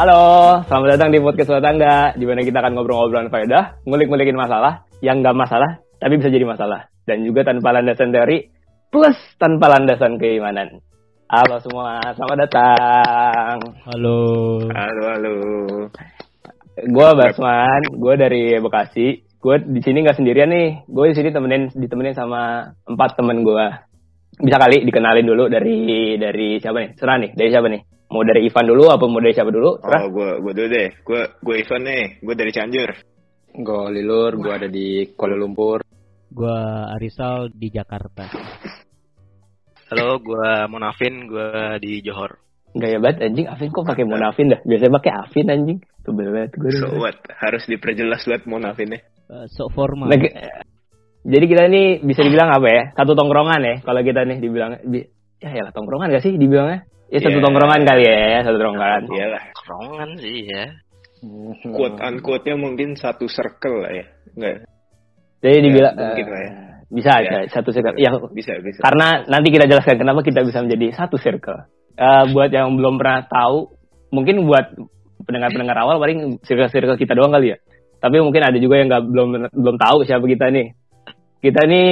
Halo, selamat datang di podcast Sobat Tangga, di mana kita akan ngobrol-ngobrolan faedah, ngulik-ngulikin masalah, yang nggak masalah, tapi bisa jadi masalah. Dan juga tanpa landasan teori, plus tanpa landasan keimanan. Halo semua, selamat datang. Halo. Halo, halo. Gue Basman, gue dari Bekasi. Gue di sini nggak sendirian nih. Gue di sini temenin ditemenin sama empat temen gue. Bisa kali dikenalin dulu dari dari siapa nih? Serah nih, dari siapa nih? Mau dari Ivan dulu apa mau dari siapa dulu? Serah. Oh, gue gue dulu deh. Gue gue Ivan nih. Gue dari Cianjur. Gue Lilur, gue ada di Kuala Lumpur. Gua Arisal di Jakarta. Halo, gua Monafin, gua di Johor. Gaya banget anjing, Afin kok pakai Monafin dah? Biasanya pakai Afin anjing. Tuh banget gue. So what? Harus diperjelas buat mau nafin ya. Uh, sok formal. Ke- jadi kita ini bisa dibilang apa ya? Satu tongkrongan ya. Kalau kita nih dibilang di, ya ya tongkrongan gak sih dibilangnya? Ya satu Ya. tongkrongan kali ya, satu tongkrongan. Iyalah. Kerongan sih ya. Quote unquote-nya mungkin satu circle lah ya. Enggak. Jadi dibilang mungkin eh, lah ya. bisa Ya. aja satu circle. Yang Bisa, bisa. karena nanti kita jelaskan kenapa kita bisa menjadi satu circle. Eh, buat yang belum pernah tahu, mungkin buat pendengar-pendengar awal paling circle-circle kita doang kali ya. Tapi mungkin ada juga yang nggak belum belum tahu siapa kita nih. Kita nih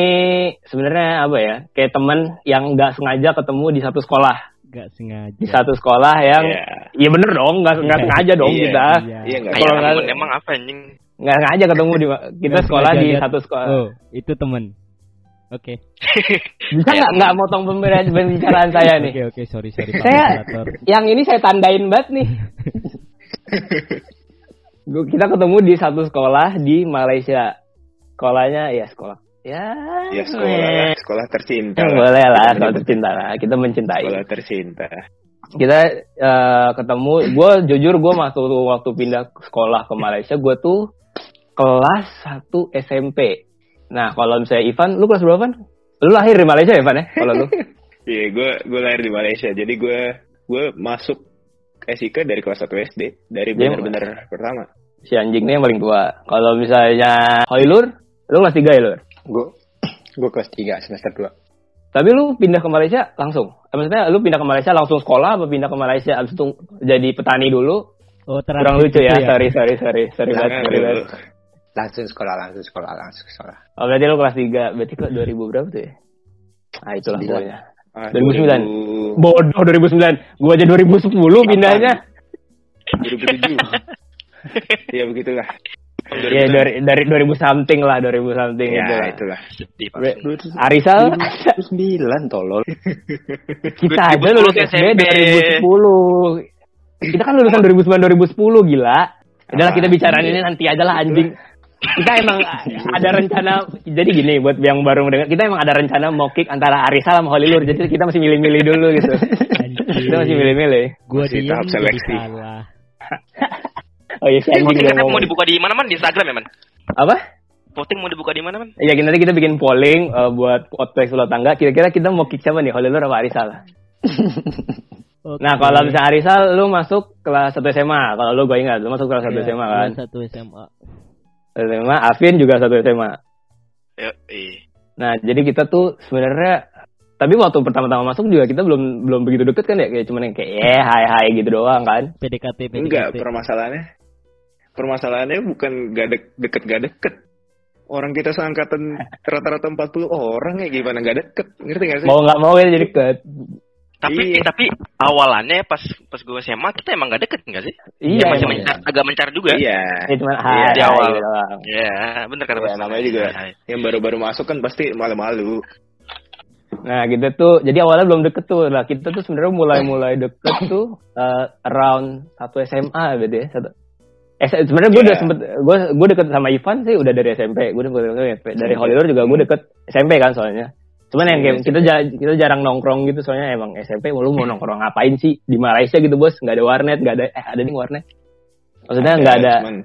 sebenarnya apa ya? Kayak teman yang nggak sengaja ketemu di satu sekolah, Gak sengaja. di satu sekolah yang Iya. Iya bener dong, nggak nggak Iya. sengaja dong Iya. kita. Iya. Iya Kayak nggak- temen emang apa anjing? Nggak sengaja ketemu di kita Nggak sekolah di satu sekolah. Oh, itu temen. Oke. Bisa nggak nggak motong pembicaraan saya nih? Oke, oke, sorry, sorry. Pak Saya-. Yang ini saya tandain banget nih. Gua- kita ketemu di satu sekolah di Malaysia. Sekolahnya ya sekolah. Ya, Ya sekolah lah. Sekolah tercinta Eh, lah. boleh lah, menyebut tercinta lah. Kita mencintai. Sekolah tercinta. Kita eh, ketemu, gue jujur gue waktu waktu pindah sekolah ke Malaysia, gue tuh kelas 1 SMP. Nah, kalau misalnya Ivan, lu kelas berapa? Van? Lu lahir di Malaysia ya, Ivan ya? Kalau lu? Iya, gue gue lahir di Malaysia. Jadi gue gue masuk SIK dari kelas 1 SD. Dari Dia- benar-benar pertama. si anjing ini yang paling tua. Kalau misalnya Hoilur, lu kelas 3 ya, Lur? Gue gue kelas 3 semester 2. Tapi lu pindah ke Malaysia langsung? Eh, Maksudnya lu pindah ke Malaysia langsung sekolah apa pindah ke Malaysia abis itu jadi petani dulu? Oh, Kurang lucu ya, gitu sorry, sorry, sorry. Sorry banget, sorry banget. Langsung sekolah, langsung sekolah, langsung sekolah. Oh, berarti lu kelas 3. Berarti ke 2000 berapa tuh ya? Ah, itulah pokoknya. Ah, 2009. 2000 Bodoh 2009. Gua aja 2010 pindahnya. 2007. Iya begitulah. Ya dari dari 2000 something lah, 2000 something Ya gitu lah. itulah. Sedih. Arisal 2009 tolol. kita aja 2010 lulus SD SMP. 2010. Kita kan lulusan 2009 2010 gila. Udahlah kita bicarain ini nanti aja lah anjing. Kita emang ada rencana jadi gini buat yang baru mendengar kita emang ada rencana mau kick antara Arisal sama Holilur jadi kita masih milih-milih dulu gitu. kita masih milih-milih. Gua diem tahap seleksi. Oh iya si anjing Voting udah katanya mau ngomong. dibuka di mana man? Di Instagram ya man? Apa? Voting mau dibuka di mana man? Iya nanti kita bikin polling eh, buat podcast ulah tangga. Kira-kira kita mau kick siapa nih? Holilur apa Arisal? Oke. Nah kalau misalnya Arisal lu masuk kelas 1 SMA. Kalau lu gue ingat lu masuk kelas 1 Iya, SMA kan. gua Satu SMA. SMA, Afin juga satu SMA. Yo, ih. Nah, jadi kita tuh sebenarnya tapi waktu pertama-tama masuk juga kita belum belum begitu deket kan ya kayak cuman yang kayak ya hai hai gitu doang kan. PDKT, PDKT. Enggak, permasalahannya permasalahannya bukan gak de- deket gak deket. Orang kita seangkatan rata-rata 40 orang ya gimana gak deket, ngerti gak sih? Mau nggak mau kita jadi deket. Tapi Iya. eh, tapi awalannya pas pas gue SMA kita emang gak deket nggak sih? Iya, masih emang. mencar, agak mencar juga. Iya. Ya cuman Iya, hai, di awal. gitu doang. Ya, bener kata Ya, namanya juga Hai. yang baru-baru masuk kan pasti malu-malu. Nah, gitu tuh. Jadi awalnya belum deket tuh. Nah, kita tuh sebenarnya mulai-mulai deket tuh eh, around satu SMA gitu ya. Satu. Eh, sebenarnya gue udah Iya. sempet gue gue deket sama Ivan sih udah dari SMP. Gue deket dari SMP. Dari. Hollywood juga gue deket SMP kan soalnya. Cuman yang kayak Iya, kita kita jarang nongkrong gitu soalnya emang SMP lu mau nongkrong ngapain sih di Malaysia gitu bos nggak ada warnet nggak ada eh ada nih warnet maksudnya nggak ada cuman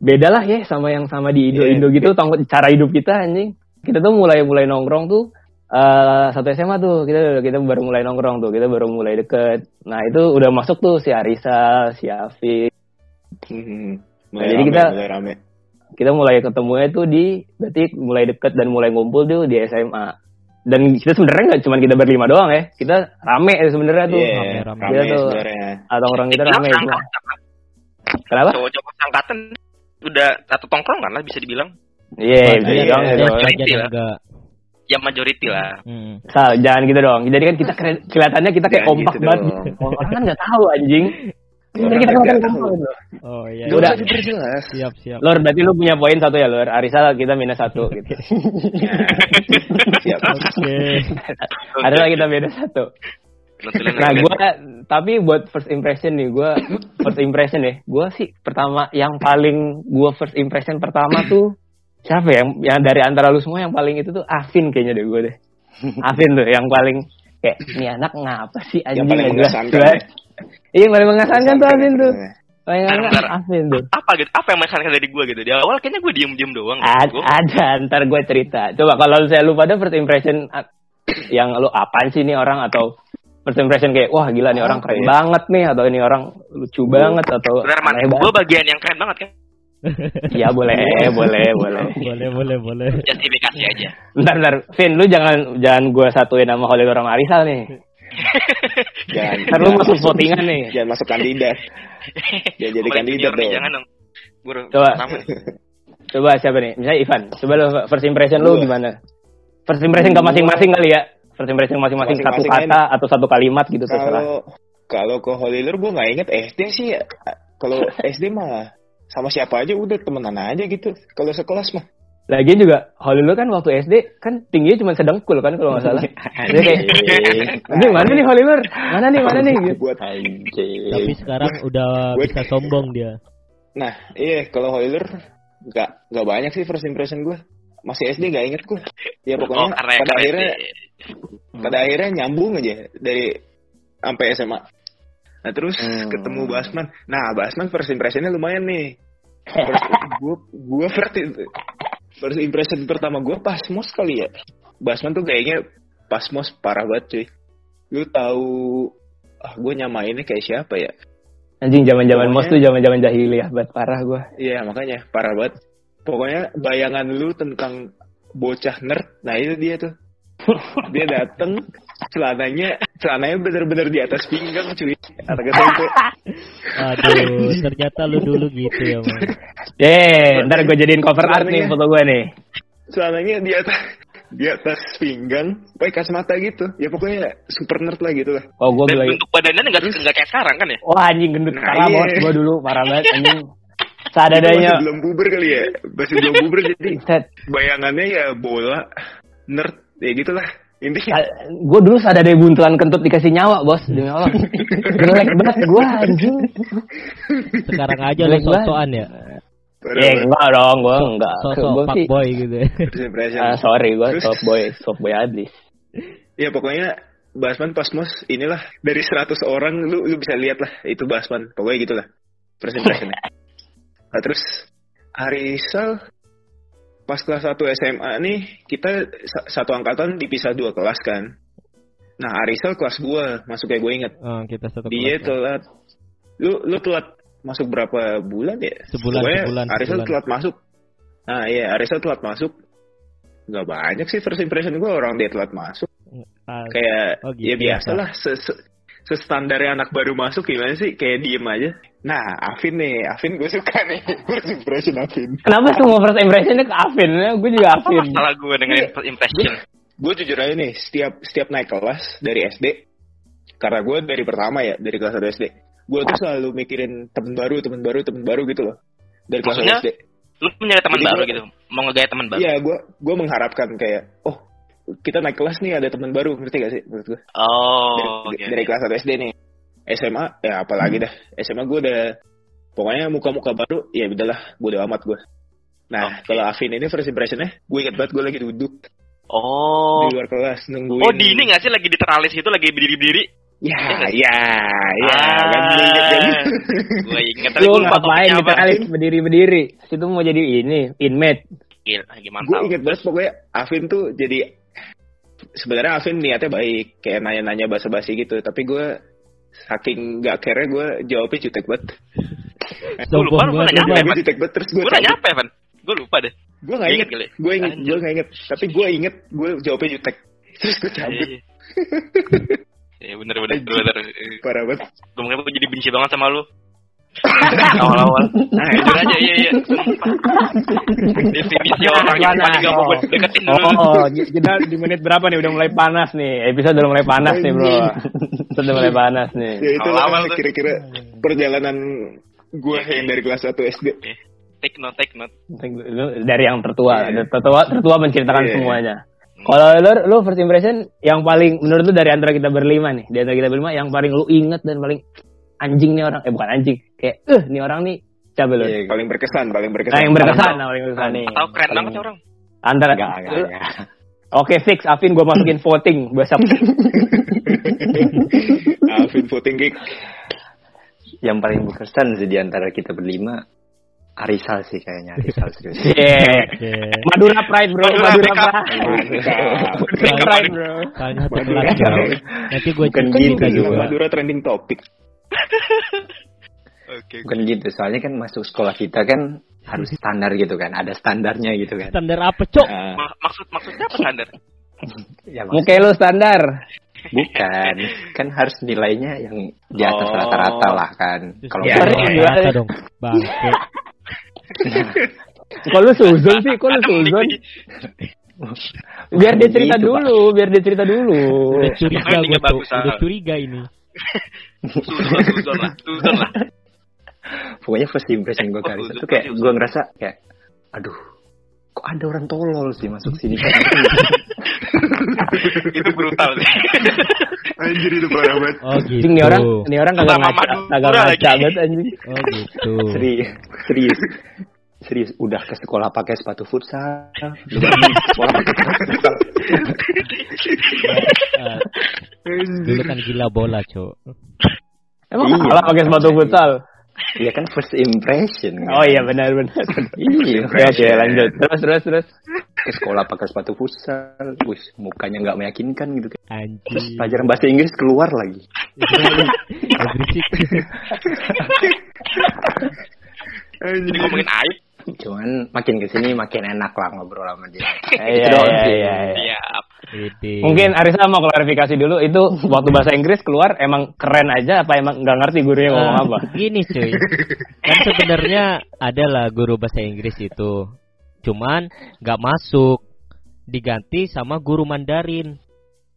beda lah ya sama yang sama di Indo Indo Iya. gitu tong cara hidup kita anjing kita tuh mulai mulai nongkrong tuh eh satu SMA tuh kita kita baru mulai nongkrong tuh kita baru mulai deket nah itu udah masuk tuh si Arisa si Afif hmm, Nah, mulai jadi rame, kita- mulai rame. kita mulai ketemunya tuh di berarti mulai deket dan mulai ngumpul tuh di SMA dan kita sebenarnya nggak cuma kita berlima doang ya kita rame ya sebenarnya tuh Iya, rame-rame. rame Iya tuh. sebenarnya. atau orang kita rame seangkatan. kenapa Cowok-cowok angkatan udah satu tongkrongan lah bisa dibilang. iya Banyak bisa iya, dibilang Iya. dan enggak. Ya majority lah. Hmm. Sal, jangan gitu dong. Jadi kan kita kelihatannya kita kayak Jangan kompak gitu banget. Orang kan nggak tahu anjing. Jadi Orang kita kan tahu. gitu. Oh iya. Gak Udah. diperjelas. Siap, siap. Lor, berarti lu punya poin satu ya, Lor. Arisal kita minus satu gitu. Siap. Oke. Arisal kita beda satu. Nah, gua tapi buat first impression nih, gua first impression nih. Gua sih pertama yang paling gua first impression pertama tuh siapa ya? Yang, yang dari antara lu semua yang paling itu tuh Afin kayaknya deh gue deh. Afin tuh yang paling kayak ini anak ngapa sih anjing Yang paling jelas. Iya, yang paling mengesankan tuh Afin tuh. Iya. Paling Bentar, enak bentar. Afin tuh. apa gitu? Apa yang mengesankan dari gue gitu? Di awal kayaknya gue diem-diem doang. Ada, Gua- ada, ntar gue cerita. Coba kalau saya lu pada first impression yang lu apaan sih nih orang atau first impression kayak wah gila nih orang Apa keren ya? banget nih atau ini orang lucu banget atau Gue banget. bagian yang keren banget kan? Iya boleh, boleh, boleh. boleh, boleh, boleh. Justifikasi aja. Bentar, bentar. Vin, lu jangan jangan gue satuin sama Holil orang Arisal nih. Jangan. Ntar lu masuk votingan nih. Jangan masuk kandidat. Dia jadi kandidat dong. Jangan dong. Gue Coba. Coba siapa nih? Misalnya Ivan. Coba lu first impression lu gimana? First impression ke masing-masing kali ya. First impression masing-masing satu Masing-masing kata atau satu kalimat gitu terserah. Kalau kalau ke Holilur gue nggak inget SD sih. ya. Kalau SD mah sama siapa aja udah temenan aja gitu. Kalau sekelas mah. Lagian juga lu kan waktu SD kan tingginya cuma sedengkul kan kalau nggak salah. Jadi kayak, Ini mana nih Holilur? Mana nih mana nih? Buat Anjing. Tapi sekarang udah bisa sombong dia. Nah, iya kalau Holilur nggak nggak banyak sih first impression gue. Masih SD nggak inget gue. Ya Oh, pokoknya karena pada karena akhirnya SD. pada akhirnya nyambung aja dari sampai SMA. Nah terus Hmm. ketemu Basman. Nah Basman first impressionnya lumayan nih. First, gue gue first, first impression pertama gue pas mos kali ya. Basman tuh kayaknya pas mos parah banget cuy. Lu tahu ah gue nyamainnya kayak siapa ya? Anjing zaman-zaman mos tuh zaman-zaman jahiliyah banget parah gua. Iya makanya parah banget. Pokoknya bayangan lu tentang bocah nerd, nah itu dia tuh. Dia dateng celananya celananya bener-bener di atas pinggang cuy. Anak SMP. Aduh, ternyata lu dulu gitu ya, Man. Yeay, ntar gue jadiin cover art nih foto gue nih. Celananya di atas di atas pinggang, pakai kacamata gitu. Ya pokoknya super nerd lah gitu lah. Oh gue Dan lagi. bentuk badannya nggak nggak kayak sekarang kan ya? Wah anjing gendut Nah, parah iya. bos gue dulu parah banget anjing. Seadanya. masih belum puber kali ya. Masih belum puber jadi bayangannya ya bola nerd ya gitulah. Intinya Gue dulu seadanya buntelan kentut dikasih nyawa bos demi Allah. Jelek banget gue anjing. Sekarang aja lu sosokan ya. Ya enggak dong gue enggak. Sosok Gue sih. boy gitu ya. Impression. Ah, sorry gue soft boy soft boy abis. Ya pokoknya Basman pas mos inilah dari 100 orang lu lu bisa lihat lah itu Basman pokoknya gitulah impressionnya. Nah, terus Arisal pas kelas 1 SMA nih kita sa- satu angkatan dipisah dua kelas kan. Nah Arisal kelas gua masuk kayak gue inget Oh, kita satu dia kelas. ya. telat lu lu telat masuk berapa bulan ya? Sebulan, Pokoknya sebulan, Arisal sebulan. telat masuk. Nah iya Arisal telat masuk. Gak banyak sih first impression gue orang dia telat masuk Ah, kayak Oh, gitu ya ya, biasa lah se, se, sestandarnya anak baru masuk gimana sih kayak diem aja nah Afin nih Afin gue suka nih first impression Afin Kenapa semua first impressionnya ke Afin? Gue juga Apa Afin. masalah gue dengan first impression? gue jujur aja nih setiap setiap naik kelas dari SD karena gue dari pertama ya dari kelas 1 SD gue tuh selalu mikirin temen baru temen baru temen baru gitu loh dari kelas Maksudnya? 1 SD Lu punya teman baru gua- gitu, mau ngegaya teman baru. iya gue gue mengharapkan kayak oh kita naik kelas nih ada temen baru ngerti gak sih menurut gue Oh, dari, oke. dari kelas 1 SD nih SMA ya apalagi dah SMA gue udah pokoknya muka-muka baru ya udahlah gue udah amat gue nah Oke. kalau Afin ini first impressionnya gue inget banget gue lagi duduk Oh. di luar kelas nungguin Oh, di ini nggak sih lagi di teralis itu lagi berdiri-berdiri? ya Iya ya ya kan lu inget kan Gue inget tapi gue lupa topiknya apa. kali berdiri-berdiri? Situ mau jadi ini inmate. Gila, gimana gue inget banget pokoknya Afin tuh jadi sebenarnya Afin niatnya baik kayak nanya-nanya basa-basi gitu tapi gue saking gak care gue jawabnya jutek banget Gue lupa lu Sombong nanya apa, gue jutek banget terus gue Gue nanya apa, Evan? Gue lupa deh. gue gak Ingat inget gue inget gue gak inget tapi gue inget gue jawabnya jutek Terus gue cabut. iya. Iya bener bener bener. Parah banget. Gue mungkin gue jadi benci banget sama lu. Awal-awal. Nah, jujur aja iya iya. Definisi orang yang paling gak mau deketin dulu. Oh, j- kita di menit berapa nih? Udah mulai panas nih. Episode udah mulai panas nih, bro. Episode udah mulai panas nih. Ya itu lah tuh. kira-kira perjalanan gue yang dari kelas 1 SD. Take note, take note. Dari yang tertua, Iya. tertua, tertua menceritakan Iya. semuanya. Kalau lu, lu first impression yang paling menurut lu dari antara kita berlima nih, di antara kita berlima yang paling lu inget dan paling anjing nih orang, eh bukan anjing, kayak eh nih orang nih coba lu. Iya, Paling berkesan, paling Nah, berkesan. yang berkesan, nah, paling berkesan nih. Atau keren banget orang. Antara Enggak, enggak, enggak. Oke fix, Afin gue masukin voting besok. Alvin voting kick. Yang paling berkesan sih di antara kita berlima, Arisal sih kayaknya, Arisal serius. Yeah. Oke. Madura Pride bro, Madura Madura Pride. Madura Pride bro. Jauh. jauh. Nanti gue Bukan juga gitu juga. Madura trending topik. Oke. Bukan gitu, soalnya kan masuk sekolah kita kan harus standar gitu kan, ada standarnya gitu kan. Standar apa, Cok? Ma- Maksud maksudnya apa standar? Ya, maksud- Muka lu standar. bukan, kan harus nilainya yang di atas Oh. rata-rata lah kan. Kalau Ya, ya. Rata dong. Bangke. Kok lu suzon sih? Kok lu suzon? Biar dia cerita Gitu, Pak. dulu, biar dia cerita dulu. Udah curiga gue tuh. bagus, ah. Udah curiga ini. Suzon, suzon lah, suzon lah. Pokoknya first impression gue Oh, Arisal itu tuh kayak serius. gue ngerasa kayak, aduh, kok ada orang tolol sih masuk sini kan? Itu brutal sih. Anjir itu parah banget. Oh gitu. Anjing nih orang, nih orang kagak ngaca, kagak ngaca banget anjing. Oh gitu. serius, serius, serius. Udah ke sekolah pakai sepatu futsal, sekolah pakai sepatu futsal. Eh, dulu kan gila bola, Cok. Emang Iya. salah pakai sepatu futsal? Iya kan first impression. kan? Oh iya benar benar. Iya. Oke oke lanjut. Terus terus terus. Ke sekolah pakai sepatu futsal, wis mukanya nggak meyakinkan gitu kan. Terus Anjing. pelajaran bahasa Inggris keluar lagi. Berisik. Jadi ngomongin aib. Cuman makin ke sini makin enak lah ngobrol sama dia. Iya doang iya iya. iya. Siap. Wede. Mungkin Arisa mau klarifikasi dulu itu waktu bahasa Inggris keluar emang keren aja apa emang nggak ngerti gurunya ngomong Eh, apa? Gini cuy, kan sebenarnya ada lah guru bahasa Inggris itu, cuman nggak masuk, diganti sama guru Mandarin.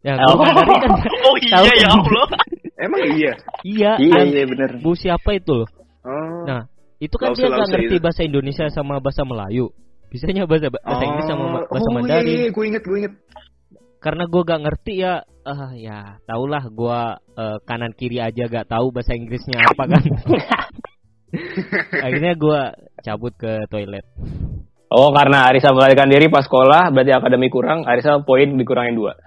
Ya Oh. guru Mandarin kan, Oh Tahu iya ya kan? Allah. Emang iya. iya, Iya yang iya bener. bu siapa itu loh. Oh. Nah, itu kan dia nggak ngerti itu. bahasa Indonesia sama bahasa Melayu. Bisanya bahasa bahasa Inggris sama ma- bahasa oh, Mandarin. Iya, iya, gue inget, gue inget. Karena gua gak ngerti ya, ah ya tahulah gua eh, kanan kiri aja gak tahu bahasa Inggrisnya apa kan. Akhirnya gua cabut ke toilet. Oh karena Arisa melarikan diri pas sekolah berarti akademi kurang, Arisa poin dikurangin dua.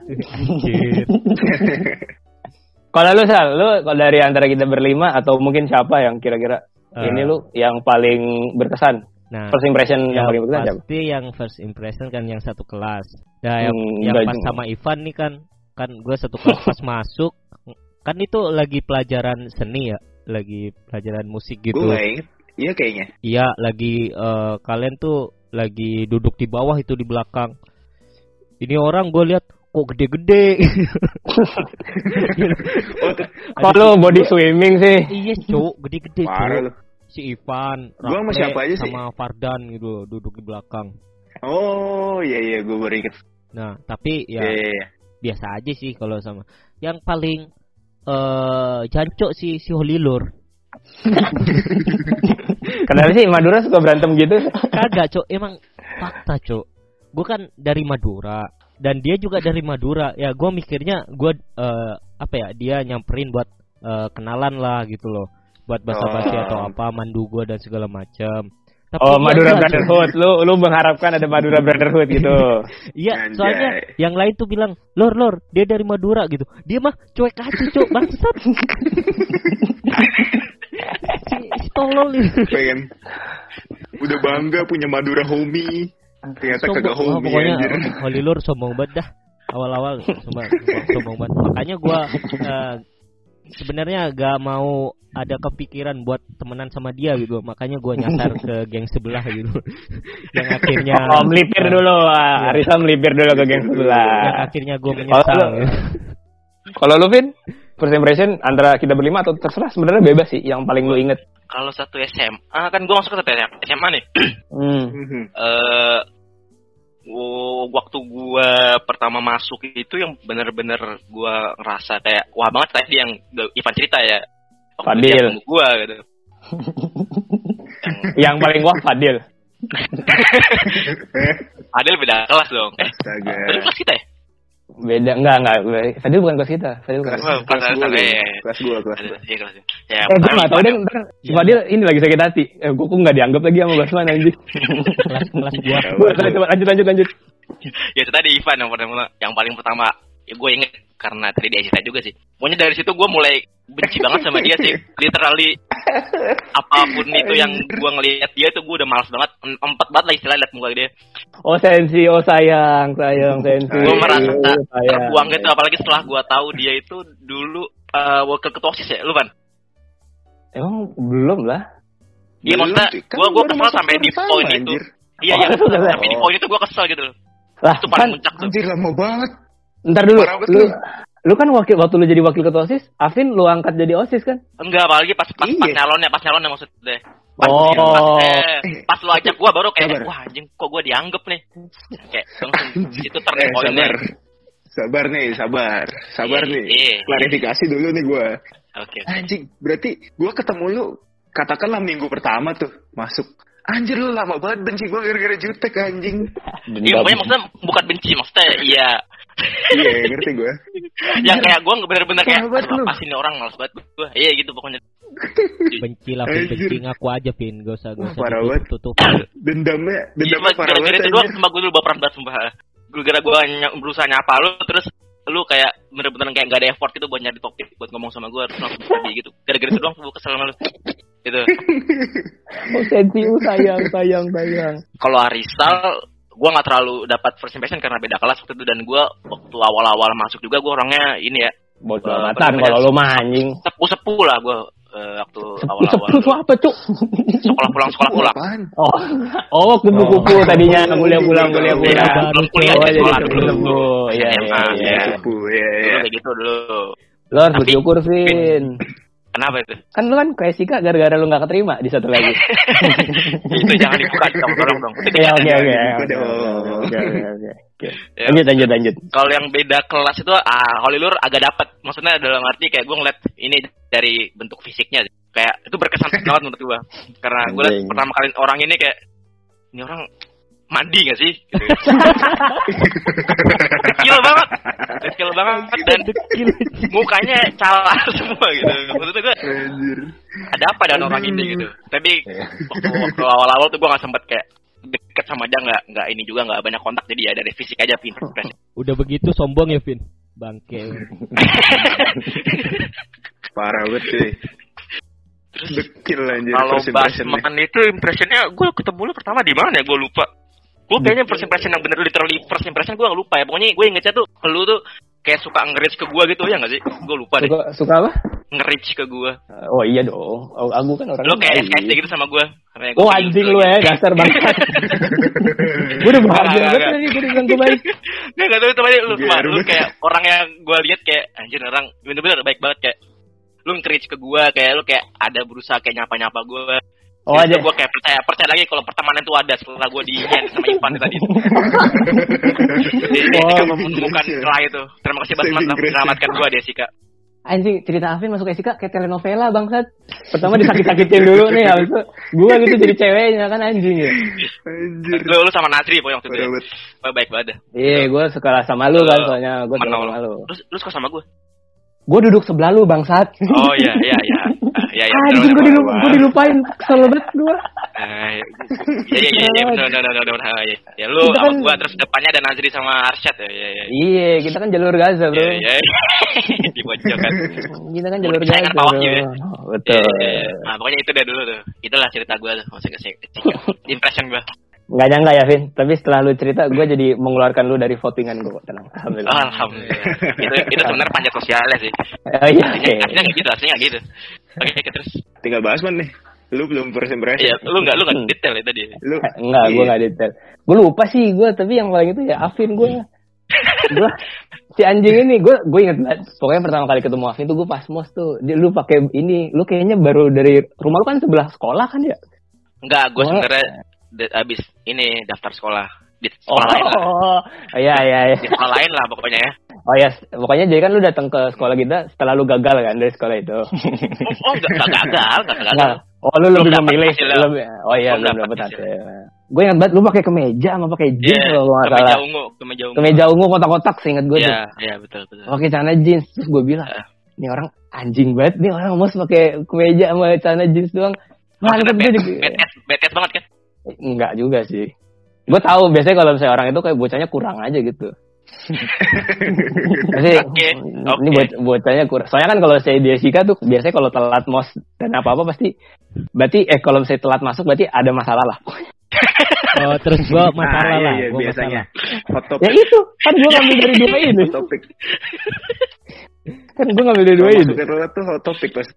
Kalau lu Sal, lu kalau dari antara kita berlima atau mungkin siapa yang kira-kira Eh. ini lu yang paling berkesan? Nah, First impression yang yang paling berkesan siapa? pasti yang first impression kan yang satu kelas. Nah, yang, Hmm, yang pas juga. sama Ivan nih kan, kan gue satu kelas pas masuk, kan itu lagi pelajaran seni ya, lagi pelajaran musik gitu. Gue. Iya kayaknya. Iya, lagi eh, kalian tuh lagi duduk di bawah itu di belakang. Ini orang gue lihat kok gede-gede. Oh. Kok lu body swimming sih? iya, cuk, gede-gede, cuk. Si Ivan, Gua sama siapa aja sih? sama Fardan gitu duduk di belakang. Oh, iya, iya, gue baru inget. Nah, tapi ya iya, iya. biasa aja sih kalau sama. Yang paling eh jancok sih si Holilur. Kenapa sih Madura suka berantem gitu? Kagak, Cok. Emang fakta, Cok. Gue kan dari Madura dan dia juga dari Madura. Ya, gua mikirnya gua eh, apa ya? Dia nyamperin buat eh, kenalan lah gitu loh. Buat basa-basi Oh. atau apa, mandu gua dan segala macam. Tapi Oh Madura enggak, Cok. Brotherhood, lu lu mengharapkan ada Madura Brotherhood gitu. Iya, soalnya yang lain tuh bilang, "Lor, lor, dia dari Madura." gitu. Dia mah cuek aja, Cok. Bangsat. si, si tolol ini. Pengen. Udah bangga punya Madura homie. Ternyata kagak Sombong. Ah, homie pokoknya anjir. Holilur sombong banget dah. Awal-awal sombong, sombong, sombong banget. Makanya gua eh, sebenarnya gak mau ada kepikiran buat temenan sama dia gitu makanya gue nyasar ke geng sebelah gitu yang akhirnya Oh, melipir dulu. ah. Arisa melipir dulu ke geng yang sebelah. akhirnya gue menyesal gitu. Kalau lu, Vin, first impression antara kita berlima atau terserah sebenarnya bebas sih. Yang paling lu inget. Kalau satu SMA kan gue masuk ke SMA nih. Hmm. Wo- waktu gua pertama masuk itu yang bener-bener gua ngerasa kayak wah banget tadi yang Ivan cerita ya. Waktu Fadil. gua gitu. Yang paling wah Fadil. Adel beda kelas dong. Eh. Fadil kelas kita ya? Beda enggak enggak. Fadil bukan kelas kita. Fadil Kelas, kelas. Oh, kelas kelas ya. kelas gua, kelas Ada, gua. iya kelas. Ya, Eh, gue nggak tahu deh. Ntar si Fadil ini lagi sakit hati. Eh, gue kok nggak dianggap lagi sama Basman anjing. kelas kelas gue lanjut lanjut lanjut. ya itu tadi Ivan yang pertama yang paling pertama ya gue inget karena tadi dia cerita juga sih pokoknya dari situ gue mulai benci banget sama dia sih literally apa pun itu yang gue ngelihat dia itu gue udah males banget Em- empat banget lah istilah liat muka dia Oh sensi, oh sayang, sayang, sensi. gue merasa Oh, sayang. terbuang gitu apalagi setelah gue tahu dia itu dulu eh, wakil ketua osis ya lu kan Emang belum lah. Iya maksudnya cuy. Kan gue gue kesel masuk sampai di poin itu iya Oh, iya udah, sampai di oh. poin itu gue kesel gitu loh Lah, itu kan, paling puncak tuh Anjir lama banget. Ntar dulu. Lu, lu. kan wakil waktu lu jadi wakil ketua OSIS, Afin lu angkat jadi OSIS kan? enggak apalagi pas pas, pas Iya. nyalonnya pas nyalonnya maksudnya pas, Oh. pas, eh, pas lu ajak gua baru kayak Sabar. wah anjing kok gua dianggap nih kayak langsung itu Eh, turning point sabar. Sabar nih, sabar. Sabar Iya, nih. iya. Klarifikasi dulu nih gua. oke Anjing, berarti gua ketemu lu katakanlah minggu pertama tuh masuk. Anjir lu lama banget benci gua gara-gara jutek anjing. Iya, pokoknya maksudnya bukan benci, maksudnya iya. Iya, ngerti gua. yang kayak gue bener-bener kayak, sih ini orang males banget gue. Iya gitu pokoknya. benci lah Anjir. benci ngaku aja Vin gak usah gak usah parah tutup Dendamnya, Iya, dendamnya parah gara-gara banget itu doang, sumpah gue dulu baperan banget, sumpah. Gara-gara gue ny- berusaha nyapa lu, terus lu kayak bener-bener kayak gak ada effort gitu buat nyari topik buat ngomong sama gue, terus langsung pergi gitu. Gara-gara itu doang gue kesel sama lu. Gitu. Oh sensi, sayang, sayang, sayang. Kalau Arisal, gue nggak terlalu dapat first impression karena beda kelas waktu itu dan gue waktu awal-awal masuk juga gue orangnya ini ya Bodoh Eh, amatan apa kalau namanya? lu mah anjing. sepuh-sepuh lah gue eh, waktu awal-awal Sepuluh tuh apa, Cuk? sekolah pulang sekolah pulang? Oh, oh kupu-kupu tadinya kuliah pulang kuliah Iya, pulang. belum kuliah Oh, aja jadi sekolah sepuh dulu. sepuh. Iya, iya, SMA, iya. iya. Sepuh, ya, dulu ya. kayak gitu dulu Lo harus bersyukur, Vin. Kenapa itu Kan lu kan kayak Sika gara-gara lu gak keterima di satu lagi. itu jangan dibuka dong tolong dong Iya, oke, oke. Oke, dibuka oke, dong. oke, oke, oke. Oke. Ya. Lanjut, lanjut, lanjut. kalau yang beda kelas itu ah Holilur agak dapat maksudnya dalam arti kayak gue ngeliat ini dari bentuk fisiknya kayak itu berkesan banget menurut gue karena gue liat pertama kali orang ini kayak ini orang mandi gak sih? Gitu. kecil banget. Kecil banget. Dan mukanya calar semua gitu. Maksudnya gue Anjir. ada apa dengan orang ini gitu? Tapi waktu, awal-awal tuh gue nggak sempet kayak deket sama dia nggak nggak ini juga nggak banyak kontak. Jadi ya dari fisik aja pin udah begitu sombong ya Vin? Bangke. Parah banget cuy. Dekil anjir kalau. Basman itu impressionnya gue ketemu lu pertama di mana? Ya gue lupa gue kayaknya first impression yang bener literally first impression gue lupa ya pokoknya gue ingetnya tuh lu tuh kayak suka nge-reach ke gue gitu ya nggak sih gue lupa deh Suka, suka apa? nge-reach ke gue Oh iya dong. Oh, aku kan orang lu kayak. SKSD gitu sama gue Karena gua Oh bilang anjing gitu lu gitu. ya, dasar banget. gue udah bahagia banget tadi gue dibilang gue baik. Nggak, nggak tahu itu tadi lu, Biar lu kayak orang yang gue lihat kayak anjir orang bener-bener baik banget kayak lu nge-reach ke gue kayak lu kayak ada berusaha kayak nyapa-nyapa gue Oh aja. gue kayak percaya percaya lagi kalau pertemanan itu ada setelah gue di sama Ivan tadi. Jadi Oh, Desika menemukan ya. celah itu. Terima kasih banget telah ya. menyelamatkan gue Desika. Anjing cerita Afin masuk Esika kayak telenovela bangsat. Pertama disakit-sakitin dulu nih habis itu gue gitu jadi ceweknya kan anjing ya. Anjir. Lu, lu sama Nasri pokoknya waktu itu. Ya. banget. Wah, baik banget. Iya, gue sekolah sama lu kan soalnya gue sekolah sama lu. Terus lu suka sama gue? Gue duduk sebelah lu bangsat. Oh iya iya iya. Ah, Iya iya. Anjing gue dilup gue dilupain kesel banget gue. Ah, Iya iya iya iya benar benar benar benar. Ah, iya. Ya lu Kita sama kan- gue terus depannya ada Nazri sama Arsyad ya. Iya iya. Iya, kita kan jalur Gaza bro. Iya iya. Di pojokan. Kita kan jalur Saya Gaza kan juga. Betul. Iya, iya. Nah, pokoknya itu deh dulu tuh. Itulah cerita gue tuh. Maksudnya ke impression gue. Nggak nyangka ya, Vin. Tapi setelah lu cerita, gue jadi mengeluarkan lu dari votingan gue. Tenang, alhamdulillah. Alhamdulillah. itu itu sebenarnya panjat sosialnya sih. Oh, iya, Aslinya, oke. aslinya nggak gitu, aslinya gitu. Oke, oke, terus. Tinggal bahas man nih. Lu belum first impression. Iya, lu nggak lu nggak detail ya tadi. Lu Enggak, gue Iya. nggak detail. Gue lupa sih gue, tapi yang paling itu ya Afin gue. gue si anjing ini gue gue inget banget. Pokoknya pertama kali ketemu Afin tuh gue pas mos tuh. Dia, lu pakai ini, lu kayaknya baru dari rumah lu kan sebelah sekolah kan ya? Enggak, gue Gua- sebenarnya abis ini daftar sekolah di sekolah lain lah. Oh, iya iya iya. Di sekolah lain lah pokoknya ya. Oh ya, pokoknya jadi kan lu datang ke sekolah kita setelah lu gagal kan dari sekolah itu. Oh, oh enggak, enggak gagal, enggak gagal. Enggak. Oh lu Belum lebih memilih. Lebih, oh iya Belum hasilnya. hasil. Gue ingat banget lu pakai kemeja sama pakai jeans Iya, kalau nggak kemeja salah. ungu, kemeja ungu. Kemeja ungu kotak-kotak seingat gue tuh. Iya, iya betul betul. pakai celana jeans terus gue bilang Eh. ini orang anjing banget nih orang mau pakai kemeja sama celana jeans doang mantep gue ass, bad ass banget kan? enggak juga sih gue tahu biasanya kalau misalnya orang itu kayak bocahnya kurang aja gitu Jadi, Oke, ini oke. boc- bocahnya kurang. Soalnya kan kalau saya di Jessica tuh biasanya kalau telat mos dan apa-apa pasti berarti eh kalau misalnya telat masuk berarti ada masalah lah. Oh, terus gua masalah Ah, iya, lah, iya, gua biasanya. masalah. Ya itu kan gue ngambil dari dua ini. Hot topic. Kan gue ngambil dari dua ini. masuk tuh hot topic pas.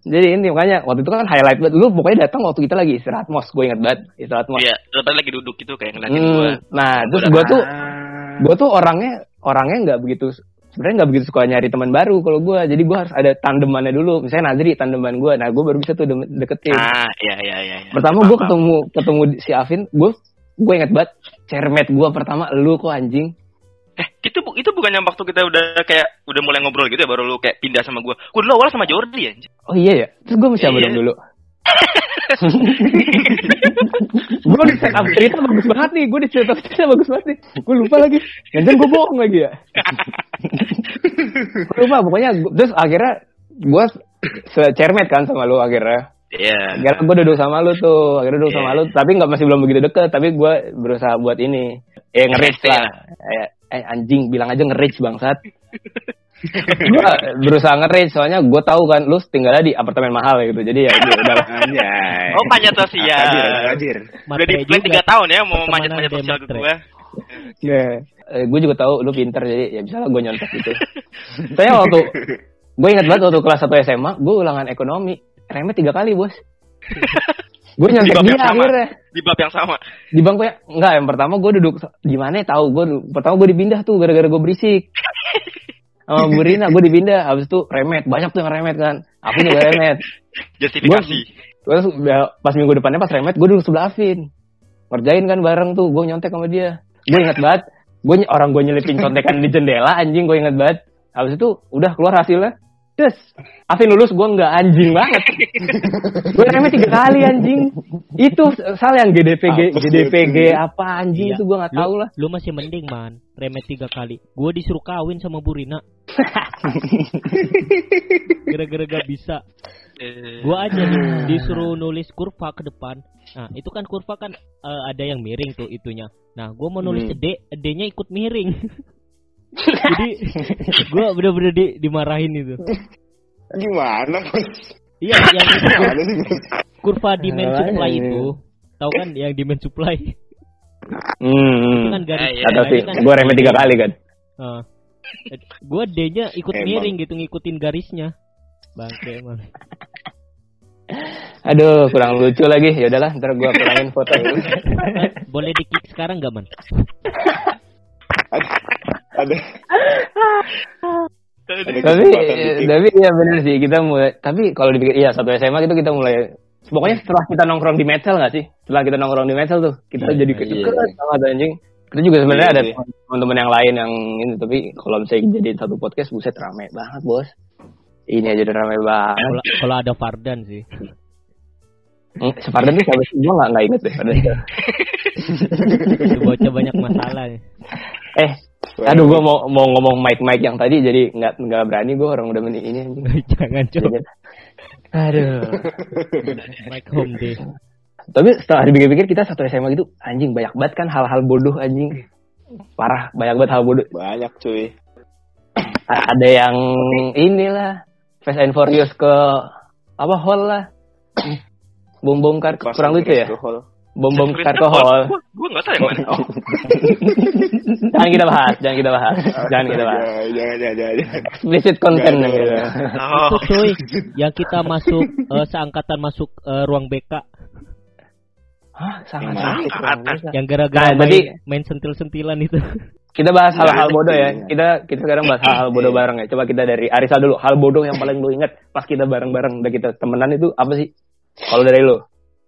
Jadi ini makanya waktu itu kan highlight banget. Lu pokoknya datang waktu kita lagi istirahat mos. Gue ingat banget istirahat mos. Iya, lagi duduk gitu kayak ngeliatin Hmm, gua. nah terus gue tuh Ah. Gue tuh orangnya orangnya nggak begitu sebenarnya nggak begitu suka nyari teman baru kalau gue jadi gue harus ada tandemannya dulu misalnya Nadri tandeman gue nah gue baru bisa tuh de- deketin Ah, iya iya iya. iya. pertama gue ketemu ketemu si Afin gue gue inget banget cermet gue pertama lu kok anjing Eh, itu itu bukannya waktu kita udah kayak udah mulai ngobrol gitu ya baru lu kayak pindah sama gua. Gua dulu awal sama Jordi ya. anjing. oh iya ya terus gue mesti apa Iya. dong dulu gue di set up cerita bagus banget nih gue di set up cerita bagus banget nih. Gue lupa lagi. Jangan gue bohong lagi ya. Gua lupa pokoknya gua- terus akhirnya gue secermet kan sama lu akhirnya. Iya. akhirnya gue duduk sama lu tuh akhirnya duduk sama lu tapi nggak masih belum begitu deket tapi gue berusaha buat ini. Eh nge-reach Iya. lah. Eh, eh anjing bilang aja nge-reach bangsat gue berusaha nge-reach soalnya gue tahu kan lu tinggalnya di apartemen mahal gitu jadi ya udah. Oh, panjat sosial. Akajir. Udah di plan. 3 tahun ya mau Pertemanan manjat-manjat sosial ke gua. Ya. Eh, gue juga tahu lu pinter jadi ya bisa lah gue nyontek gitu. Saya waktu gue ingat banget waktu kelas 1 SMA, gue ulangan ekonomi, remet tiga kali bos. gue nyontek Di bab dia yang sama. akhirnya Di bab yang sama. di bangku ya enggak yang pertama gue duduk di mana ya tahu gue pertama gue dipindah tuh gara-gara gue berisik sama Bu Rina gue dipindah. Habis itu remet. Banyak tuh yang remet kan. Aku juga remet. Justifikasi. terus udah pas minggu depannya pas remet gue duduk sebelah Afin. Ngerjain kan bareng tuh gue nyontek sama dia. Gue ingat banget gue orang gue nyelipin contekan di jendela anjing gue ingat banget. Habis itu udah keluar hasilnya terus Afin lulus gue nggak anjing banget gue remet tiga kali anjing itu soal yang GDPG Apa sih GDPG itu? apa anjing Iya. itu gue nggak tahu lah Lu masih mending man, remet tiga kali. Gua disuruh kawin sama Bu Rina. Gara-gara gak bisa. Eh, Gua aja nih disuruh nulis kurva ke depan. Nah, itu kan kurva kan eh, ada yang miring tuh itunya. Nah, gua mau nulis Hmm. D, D-nya ikut miring. Jadi gua bener-bener di, dimarahin itu. Gimana bos? Iya, yang itu kur- Gimana sih bos? kurva demand supply ini. itu. Tahu kan yang demand supply? hmm, Itu kan garis. Ah, iya. Atau sih garis kan gue remet tiga kali kan Heeh. Gua D-nya ikut Emang. miring gitu ngikutin garisnya. Bangke emang. aduh kurang lucu lagi ya udahlah ntar gue pulangin foto Boleh di kick sekarang gak man? Ada, ada, ada tapi dikit. tapi ya benar sih kita mulai tapi kalau dipikir iya satu SMA itu kita mulai pokoknya setelah kita nongkrong di Metal nggak sih setelah kita nongkrong di Metal tuh kita jadi iya. deket banget anjing kita juga sebenarnya Iya ada teman-teman yang lain yang ini tapi kalau misalnya jadi satu podcast buset rame banget bos ini aja udah rame banget Kalau ada Fardan sih. Hmm, Separdan tuh siapa sih gue nggak nggak inget deh bocah banyak masalah. ya. eh aduh gue mau mau ngomong mic mic yang tadi jadi nggak nggak berani gue orang udah meni ini anjing Jangan coba aduh Mike home deh. Tapi setelah dipikir-pikir kita satu SMA gitu anjing banyak banget kan hal-hal bodoh anjing. Parah, banyak banget hal bodoh. Banyak cuy. A- ada yang inilah Fast and Furious ke apa hall lah. Bom bongkar kurang lucu ya? hall. Bom bom alkohol. Gue nggak tahu yang mana. Oh. jangan kita bahas, jangan kita bahas, jangan kita bahas. Jangan, jangan, jangan. Explicit content Jangan, gitu. jangan. Oh, Itu cuy, yang kita masuk eh, seangkatan masuk eh, ruang BK Hah, sangat Yang sakit. yang gara-gara Nah, main, tadi- main sentil-sentilan itu. Kita bahas hal-hal bodoh ya. gitu. Kita kita sekarang bahas hal-hal bodoh bareng ya. Coba kita dari Arisa dulu. Hal bodoh yang paling lu inget pas kita bareng-bareng udah kita temenan itu apa sih? Kalau dari lu,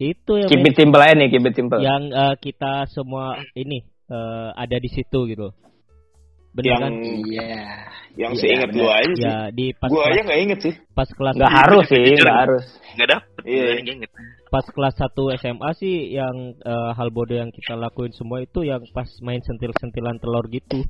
itu yang keep it simple aja nih, keep it simple. yang eh, kita semua ini eh, ada di situ gitu. Bener Yang kan? Iya. yang Iya, seingat gua aja sih. Ya di pas Gua aja kelas, nggak inget sih. pas kelas Nggak harus sih, nggak harus. nggak dapet. Iya. Gue inget. pas kelas 1 SMA sih yang eh, hal bodoh yang kita lakuin semua itu yang pas main sentil-sentilan telur gitu.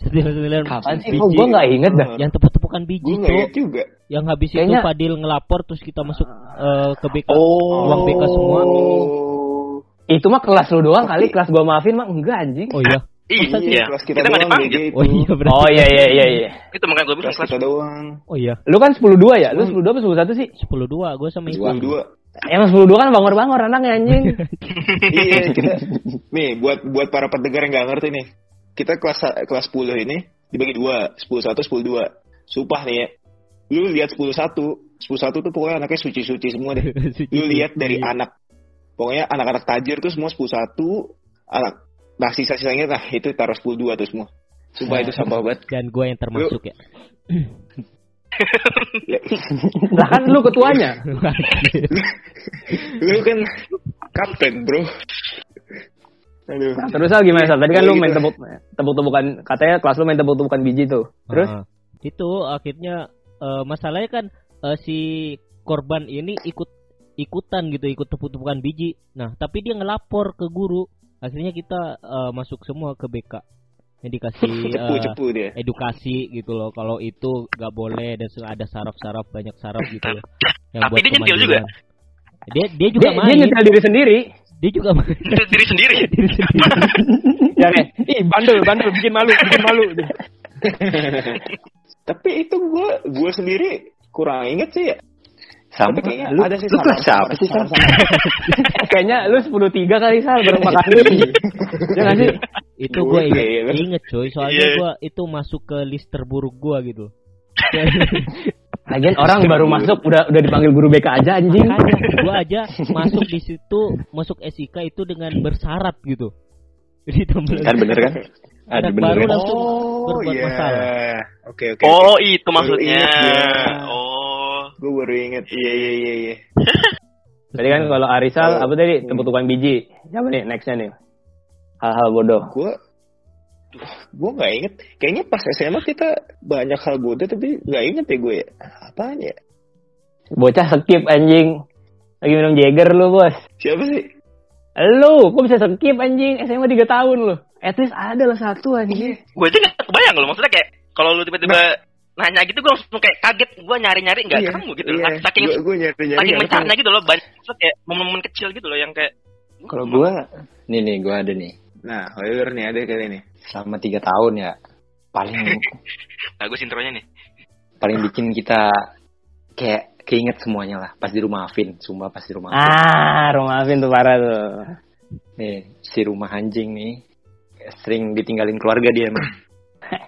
Sentil-sentilan Kapan sih? Kok gua nggak inget dah. yang tepuk-tepukan biji Gua nggak tuh. juga. Yang habis Kayaknya- itu Fadil ngelapor terus kita masuk eh, ke BK. Oh. Ruang BK semua. Oh. Itu mah kelas lu doang kali, kelas gua maafin mah enggak anjing. Oh iya. Iya, Iya, kelas kita, kita doang dipanggil. BG itu. Oh iya berarti. Oh iya iya iya iya. Itu makanya gue bilang Kelas kita doang. Oh iya. Lu kan 10-2 ya? Lu 10-2 apa 10-1 sih? 10-2 gue sama itu. Dua. Dua. Emang 10-2 kan bangor-bangor anaknya anjing. iya, kita nih buat buat para pendengar yang nggak ngerti nih. Kita kelas kelas 10 ini dibagi dua, 10 1 10 2. Sumpah nih ya. Lu lihat 10 1, 10 1 tuh pokoknya anaknya suci-suci semua deh. Lu lihat dari anak pokoknya anak-anak tajir tuh semua 10 1, anak nah sisa-sisanya nah itu taruh 10 2 tuh semua. Sumpah itu sampah banget. Dan gue yang termasuk ya. lah kan lu ketuanya. Lu kan kapten, Bro. Aduh. Nah, terus Sal gimana Sal? Tadi kan Ya lu gitu. main tepuk tepuk-tepukan katanya kelas lu main tepuk-tepukan biji tuh. Terus Ah, itu akhirnya eh, masalahnya kan eh, si korban ini ikut ikutan gitu ikut tepuk-tepukan biji. Nah tapi dia ngelapor ke guru. Akhirnya kita eh, masuk semua ke BK. Yang dikasih eh, Cepu-cepu dia. edukasi gitu loh. Kalau itu nggak boleh dan ada saraf-saraf banyak saraf gitu. loh. Yang Tapi buat dia nyentil juga? Dia dia juga dia, dia main. nyetel diri sendiri. Dia juga main. diri sendiri. Diri sendiri. ya ih bandel, bandel, bikin malu, bikin malu. Tapi itu gua gua sendiri kurang inget sih ya. Sama. Tapi kayaknya Lu, ada sih lu kelas sama- siapa sih, Sal? Kayaknya lu 10-3 kali Sal, makan dulu. ya nggak sih? itu Gua gue inget, inget coy soalnya Iya. gue itu masuk ke list terburuk gue gitu Lagian orang baru masuk udah udah dipanggil guru BK aja anjing. Makanya gue aja masuk di situ masuk SIK itu dengan bersyarat gitu. Jadi Kan bener kan? Ada baru kan? langsung Oh berbuat iya. masalah. Oke oke. Oh, itu maksudnya. inget dia. Oh. Gue baru inget. Iya iya iya iya. Tadi kan kalau Arisal apa tadi tepuk-tepukan biji. Siapa nih nextnya nih? Hal-hal bodoh. Gue gue nggak inget. Kayaknya pas SMA kita banyak hal bodoh tapi nggak inget ya gue. ya. Apaan ya? Bocah skip anjing. Lagi minum Jagger lu, Bos. Siapa sih? Lu, kok bisa skip anjing? SMA 3 tahun lu. At least ada lah satu anjing. Gue aja gak kebayang loh. Maksudnya kayak kalau lu tiba-tiba nanya gitu gue langsung kayak kaget. Gue nyari-nyari nggak Iya, ketemu gitu. iya. Saking- Saking Gua- gua nyari nyari. saking mencarnya gitu loh. Banyak maksudnya kayak momen-momen kecil gitu loh yang kayak Kalau gua nih nih gua ada nih. Nah, Oliver nih ada kali nih. Selama tiga tahun ya paling bagus intronya nih. paling bikin kita kayak keinget semuanya lah pas di rumah Afin, sumpah pas di rumah Afin. Ah, rumah Afin tuh parah tuh. Nih, si rumah anjing nih sering ditinggalin keluarga dia emang.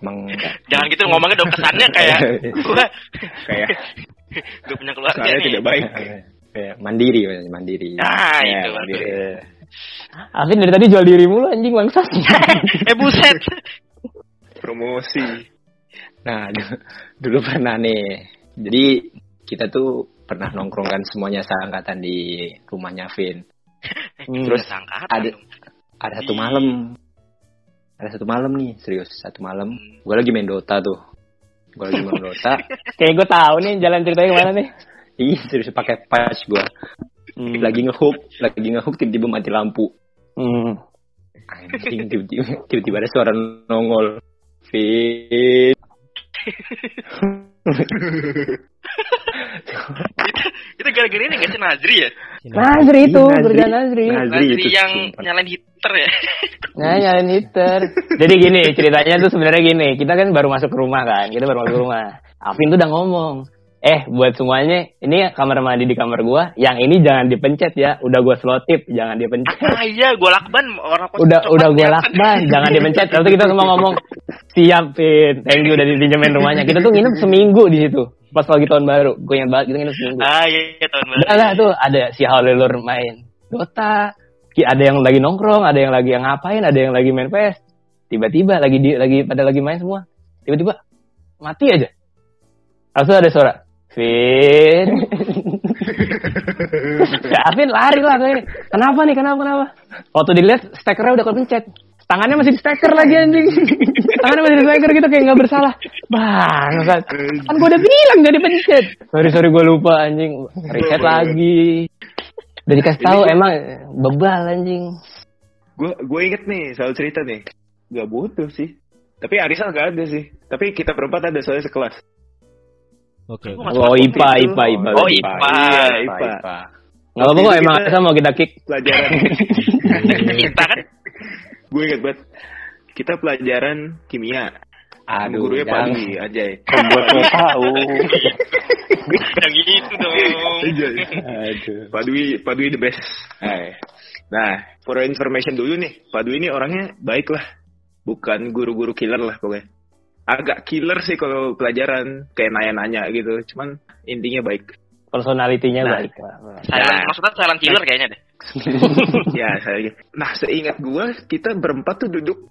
Emang Jangan gitu ngomongnya dong kesannya kayak gue Kayak gue punya keluarga saya nih. tidak baik. kayak mandiri, mandiri. Ah, Ya, itu. mandiri. Eh, Afin dari tadi jual diri mulu anjing bangsat. eh buset. Promosi. Nah, dulu, dulu pernah nih. Jadi kita tuh pernah nongkrong kan semuanya seangkatan di rumahnya Vin. Terus ada- Ada satu malam. Ada satu malam nih, serius. Satu malam. Gue lagi main Dota tuh. Gue lagi main Dota. Kayak gue tahu nih jalan ceritanya ke mana nih. Ih, serius pakai patch gue. Lagi ngehook, lagi ngehook tiba-tiba mati lampu. Hmm. Anjing, tiba-tiba, tiba-tiba ada suara nongol. Vin. itu gara-gara ini gak sih Nazri ya? Nazri itu, kerjaan Nazri. Nazri. Nazri itu, yang nyalain heater ya? Nah, nyalain heater. Jadi gini, ceritanya tuh sebenarnya gini. Kita kan baru masuk ke rumah kan. Kita baru masuk ke rumah. Afin tuh udah ngomong. eh buat semuanya ini kamar mandi di kamar gua yang ini jangan dipencet ya udah gua selotip jangan dipencet Ah iya, gue lakban orang udah udah kelihatan. lakban jangan dipencet lalu kita semua ngomong siap Fit thank you udah dipinjemin rumahnya kita tuh nginep seminggu di situ pas lagi tahun baru gue ingat banget kita nginep seminggu Ah iya, iya tahun baru. udah lah tuh ada si Halilur main Dota ada yang lagi nongkrong ada yang lagi yang ngapain ada yang lagi main PS. Tiba-tiba lagi di lagi pada lagi main semua. Tiba-tiba mati aja. Langsung ada suara Vin. Vin lari lah kayak kenapa nih kenapa kenapa? Waktu dilihat stekernya udah kepencet. Tangannya masih di steker lagi anjing. Tangannya masih di steker gitu kayak nggak bersalah. Bangsat. Kan gue udah bilang gak dipencet. Sorry sorry gue lupa anjing. Reset lagi udah dikasih tahu emang bebal anjing Gue gue inget nih soal cerita nih. Gak butuh sih. Tapi Arisal gak ada sih. Tapi kita berempat ada soalnya sekelas. Oke. Gua oh IPA. IPA IPA Oh, IPA. IPA. IPA. Nggak apa-apa kok emang kita- Arisa mau kita kick Pelajaran. kita kan gue inget banget. Kita pelajaran kimia. Aduh, Gurunya. Pandi, Ajay. Buat lo tahu. yang gitu dong. Ajay. Aduh. Pak Dwi, Pak Dwi the best. Eh, Nah, for information dulu nih, Pak Dwi ini orangnya baik lah. Bukan guru-guru killer lah pokoknya. Agak killer sih kalau pelajaran, kayak nanya-nanya gitu. Cuman intinya baik. personalitinya Nah. baik Silent, Nah. maksudnya silent killer kayaknya deh. ya, saya gitu. Nah, seingat gua, kita berempat tuh duduk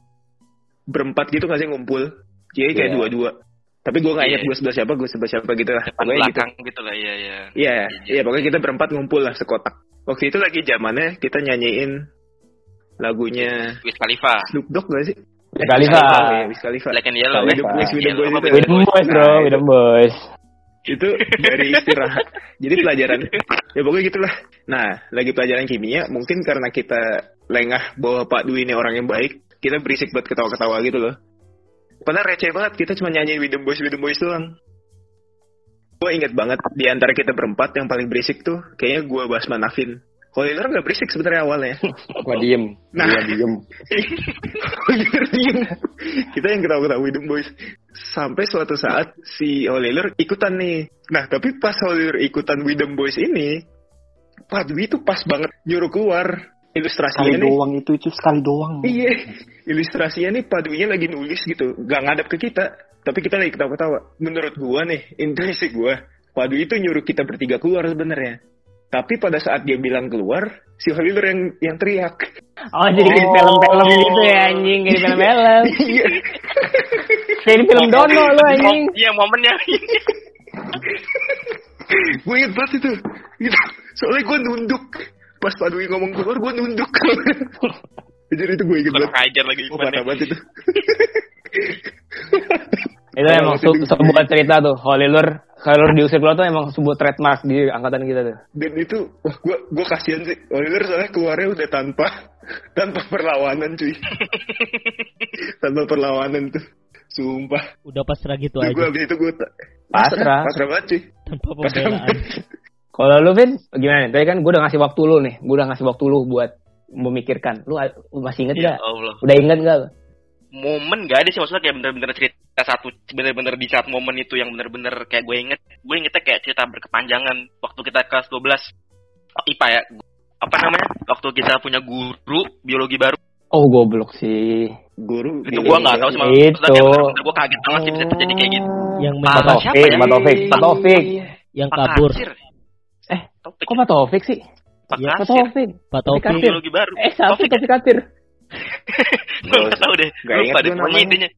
berempat gitu nggak sih ngumpul. Jadi kayak Iya. dua-dua. Tapi gua nggak ingat Iya. gua sebelah siapa, gua sebelah siapa gitu lah. Depan Pokoknya gitu. belakang gitu lah, iya iya. Iya, iya pokoknya kita berempat ngumpul lah sekotak. Waktu itu lagi zamannya kita nyanyiin lagunya Wiz Khalifa, Snoop Dogg gak sih? Khalifa. Oh, iya, Wiz Khalifa. Black and Yellow. With eh. boys, boys with them boys bro Nah, with them boys Itu dari istirahat. Jadi pelajaran. Ya pokoknya gitulah. Nah, lagi pelajaran kimia, mungkin karena kita lengah bahwa Pak Dwi ini orang yang baik, kita berisik buat ketawa-ketawa gitu loh. Padahal receh banget, kita cuma nyanyi with the boys, with the boys doang. Gue inget banget, di antara kita berempat yang paling berisik tuh, kayaknya gue Basman Nafin. Holiler gak berisik sebenarnya awalnya. gua diem. Nah. Gua diem. Diem. Kita yang ketawa-ketawa with the boys. Sampai suatu saat si Holiler ikutan nih. Nah, tapi pas Holiler ikutan with the boys ini, Pak Dwi tuh pas banget nyuruh keluar. Sekali Ilustrasinya nih. doang itu, itu sekali doang. Iya, ilustrasinya nih Pak Dwi-nya lagi nulis gitu, gak ngadap ke kita, tapi kita lagi ketawa-ketawa. Menurut gua nih, intuisi gua, Pak Dwi itu nyuruh kita bertiga keluar sebenarnya. Tapi pada saat dia bilang keluar, si Holiler yang yang teriak. oh jadi kayak di film-film gitu ya anjing kayak di film-film Iya. kayak di film Dono lu anjing Mom- Iya momennya. gue inget banget itu. Gitu. Soalnya gue nunduk. Pas Pak Dwi ngomong keluar, gue nunduk. Jadi itu gue inget banget. ajar lagi Oh, parah banget itu. itu emang su- sebuah cerita tuh Holilur Holilur diusir keluar tuh emang sebuah trademark di angkatan kita tuh Dan itu, wah gue gue kasihan sih. Oliver soalnya keluarnya udah tanpa tanpa perlawanan cuy. tanpa perlawanan tuh. Sumpah. Udah pasrah gitu Gue aja abis itu gue Pasrah. Pasrah banget cuy. tanpa pembelaan. Kalau lu Vin, gimana? Tadi kan gue udah ngasih waktu lu nih, gue udah ngasih waktu lu buat memikirkan. Lu, masih inget Ya gak? Allah. Udah inget gak? lu? Momen gak ada sih maksudnya kayak bener-bener cerita satu bener-bener di saat momen itu yang bener-bener kayak gue inget. Gue ingetnya kayak cerita berkepanjangan waktu kita kelas 12 oh, IPA ya. Apa namanya? Waktu kita punya guru biologi baru. Oh goblok sih. Guru. Itu gue nggak tahu sih Itu. gue kaget banget sih bisa terjadi kayak gitu. Yang Pak Taufik, ya? Pak Taufik, Pak Taufik. yang Pak kabur Katsir. Eh, Taufik. Kok Pak Taufik sih? Pak Iya, Pak Katsir. Taufik. Pak Taufik Taufik. biologi baru. Eh, siapa Taufik ya? Taufik Katir? gue gak tau deh Gak lupa deh pokoknya namanya. intinya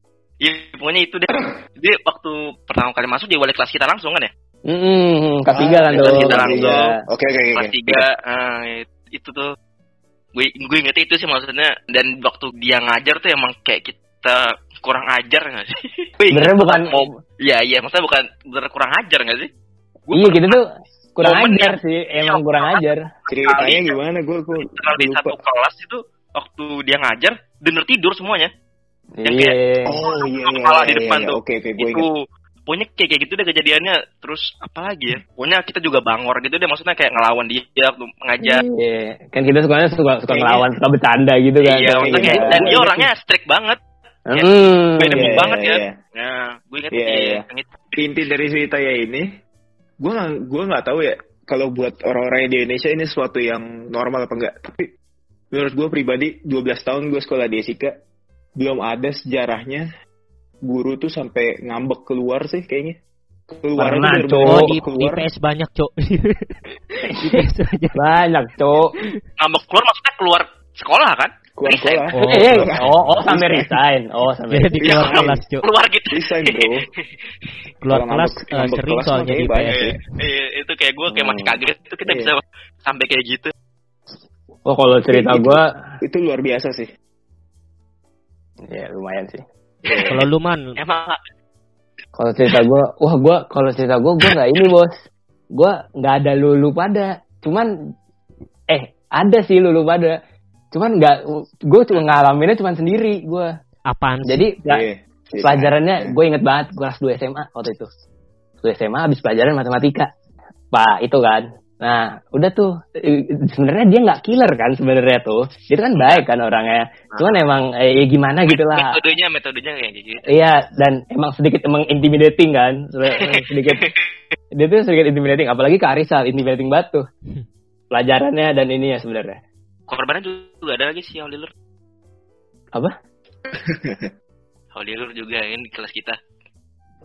Iya, pokoknya itu deh. Jadi waktu pertama kali masuk dia wali kelas kita langsung kan ya? Hmm, kelas tiga kan Ah, tuh. kelas tiga langsung. tiga. Oke oke oke. Kelas tiga, ah, itu tuh gue gue inget itu sih maksudnya dan waktu dia ngajar tuh emang kayak kita kurang ajar nggak sih? Sebenarnya bukan Iya iya, maksudnya bukan bener kurang ajar nggak sih? Gua Iya gitu tuh kurang Momen ajar yang- sih, emang kurang ajar. Ceritanya gimana? Gue gue di satu kelas itu waktu dia ngajar bener tidur semuanya. Yang Iya. Oh iya iya. Kepala iya, di iya, depan iya. tuh. Oke oke gue itu ingat. pokoknya kayak kayak gitu deh kejadiannya terus apa lagi ya pokoknya kita juga bangor gitu deh maksudnya kayak ngelawan dia waktu ngajar Iya, kan kita sukanya suka suka Kayaknya- ngelawan, suka bercanda gitu kan. iya maksudnya iya. kayak dan dia orangnya strict banget Hmm. beda Iya, banget iya, ya iya. nah gue Iya, iya. yang itu Inti dari cerita ya ini, gue nggak gue nggak tahu ya kalau buat orang-orang di Indonesia ini sesuatu yang normal apa enggak tapi menurut gue pribadi 12 tahun gue sekolah di Esika belum ada sejarahnya guru tuh sampai ngambek keluar sih kayaknya keluar Pernah, tuh Cok. Oh di, di keluar PS banyak cok. di PS banyak. Banyak, Cok. Ngambek keluar maksudnya keluar sekolah kan? Keluar sekolah Oh. Eh, eh, oh, oh, sampai resign. Oh, sampai Jadi keluar Iya. kelas cok. Keluar gitu. resign bro Keluar kelas eh, sering soalnya di banyak PS. ya. Iya, itu kayak gue kayak masih Hmm. kaget itu kita bisa sampai kayak gitu. Oh, kalau cerita gua itu luar biasa sih ya lumayan sih. Kalau lu man, Emang Kalau cerita gua, wah gua kalau cerita gua gua nggak ini, Bos. Gua nggak ada lulu pada. Cuman eh, ada sih lulu pada. Cuman nggak gua cuma ngalaminnya cuman sendiri gua. apaan sih? Jadi nggak- Iya. pelajarannya gue inget banget kelas 2 SMA waktu itu. Kelas 2 SMA habis pelajaran matematika. Pak, itu kan. Nah, udah tuh sebenarnya dia nggak killer kan sebenarnya tuh. Dia kan baik kan orangnya. Cuman emang eh, ya gimana gitu lah. metodenya metodenya kayak gitu. Iya, dan emang sedikit emang intimidating kan. sedikit dia tuh sedikit intimidating apalagi ke Arisal intimidating banget tuh. Pelajarannya dan ini ya sebenarnya. Korbannya juga ada lagi sih Holilur. Apa? Holilur juga ini di kelas kita.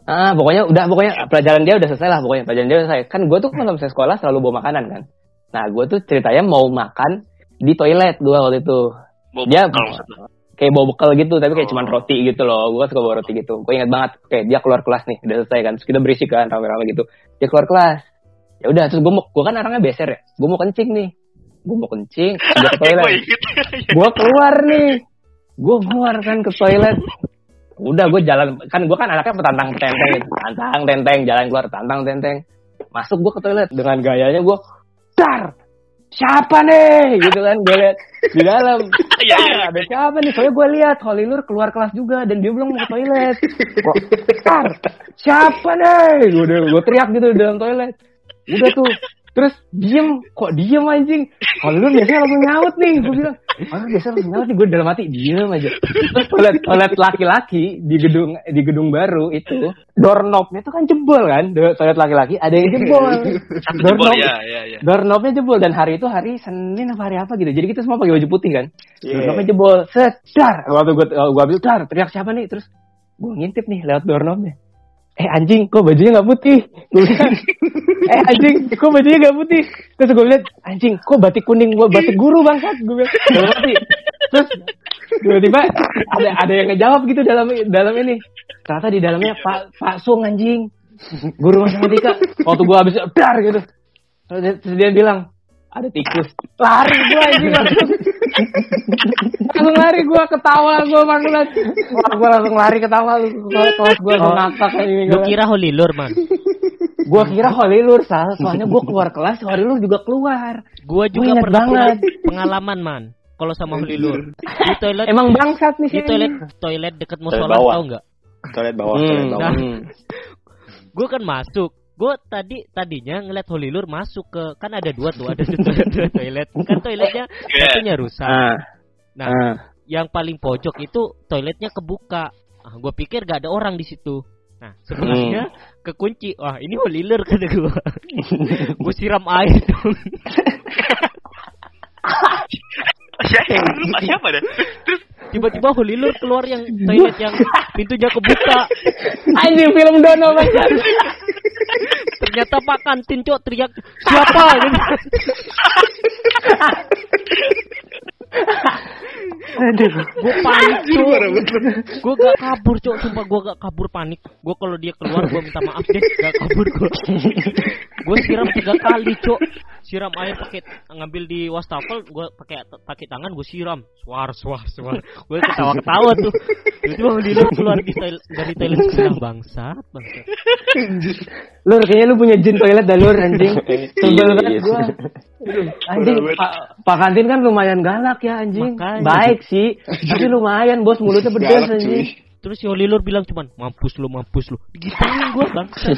Ah, pokoknya udah pokoknya pelajaran dia udah selesai lah pokoknya pelajaran dia udah selesai. Kan gue tuh kalau misalnya sekolah selalu bawa makanan kan. Nah, gue tuh ceritanya mau makan di toilet gue waktu itu. Bobo Dia lu. kayak bawa bekal gitu, tapi kayak Oh. cuman roti gitu loh. Gue suka bawa roti gitu. Gue ingat banget, kayak dia keluar kelas nih, udah selesai kan. Terus kita berisik kan, rame-rame gitu. Dia keluar kelas. Ya udah, terus gue mau, gue kan orangnya beser ya. Gue mau kencing nih. Gue mau kencing, dia ke Gue toilet. gue keluar nih. Gue keluar kan ke toilet. Udah gue jalan. Kan gue kan anaknya petantang petenteng. Gitu. tantang tenteng. Jalan keluar tantang tenteng. Masuk gue ke toilet. Dengan gayanya gue dar siapa nih? Gitu kan gue lihat di dalam. Iya, "Dar, ada siapa nih? Soalnya gue lihat Holilur keluar kelas juga dan dia belum mau ke toilet. Kok dar siapa nih? Gue gue teriak gitu di dalam toilet. Udah tuh terus diem kok diem anjing Holilur biasanya langsung nyaut nih gue bilang oh biasanya langsung nyaut nih gue dalam hati diem aja terus toilet toilet laki-laki di gedung di gedung baru itu doorknobnya tuh kan jebol kan toilet laki-laki ada yang jebol doorknob ya, ya, ya. doorknobnya jebol dan hari itu hari Senin apa hari apa gitu. Jadi kita semua pakai baju putih kan. Iya. Doorknobnya jebol. Sedar. Waktu gue gua ambil dar, teriak siapa nih? Terus gue ngintip nih lewat doorknobnya. Eh anjing, kok bajunya nggak putih? Gue bilang, eh anjing, kok bajunya nggak putih? Terus gue lihat, anjing, kok batik kuning gue batik guru bangsat? Gue bilang, hati. Terus tiba-tiba ada ada yang ngejawab gitu dalam dalam ini. Ternyata di dalamnya Pak Pak Sung anjing, guru matematika. Waktu gue habis dar gitu. Terus dia, terus dia bilang, ada tikus. Lari gue anjing langsung. Langsung lari gue ketawa gue banget. Wah gue langsung lari ketawa lu. Kelas gue langsung ngakak kayak gini. lu kira Holilur man? Gue kira Holilur sal. Soalnya gue keluar kelas, Holilur juga keluar. Gua juga pernah banget. pengalaman man. Kalau sama Holilur di toilet Emang bangsat nih di toilet toilet deket Toilet musola tau nggak? toilet bawah Hmm, toilet bawah hmm. Gue kan masuk. Gue tadi tadinya ngeliat Holilur masuk ke kan ada dua tuh ada dua toilet, dua toilet. Kan toiletnya Iya. satunya rusak. Ah, Nah, ah. yang paling pojok itu toiletnya kebuka. Ah, gue pikir gak ada orang di situ. Nah, sebelahnya kekunci. Wah, ini Holilur kata gue. gue siram air dong. Siapa? Lupa siapa dah? Terus Tiba-tiba Holilur keluar yang toilet yang pintunya kebuka. Anjing film Dono bangsat. Ternyata Pak Kantin cok teriak siapa gitu. Aduh. Gue panik banget. Gue gak kabur cok. Sumpah gue gak kabur panik. Gue kalau dia keluar gue minta maaf deh. Gak kabur gue. Gue siram tiga kali cok. Siram air pakai ngambil di wastafel. Gue pakai pakai tangan gue siram. Suar suar suar. Gue ketawa ketawa tuh. Itu Holilur keluar di toilet, dari toilet sebelah bangsat bangsat. Lur, kayaknya lu punya jin toilet dah lur anjing. Sebel Iya, banget iya. gua. Anjing, Pak, Pak Kantin kan lumayan galak ya anjing. Makanya. Baik sih, tapi lumayan bos mulutnya pedes anjing. Terus si Holilur bilang cuman mampus lu mampus lu. Gituin gue bangsat.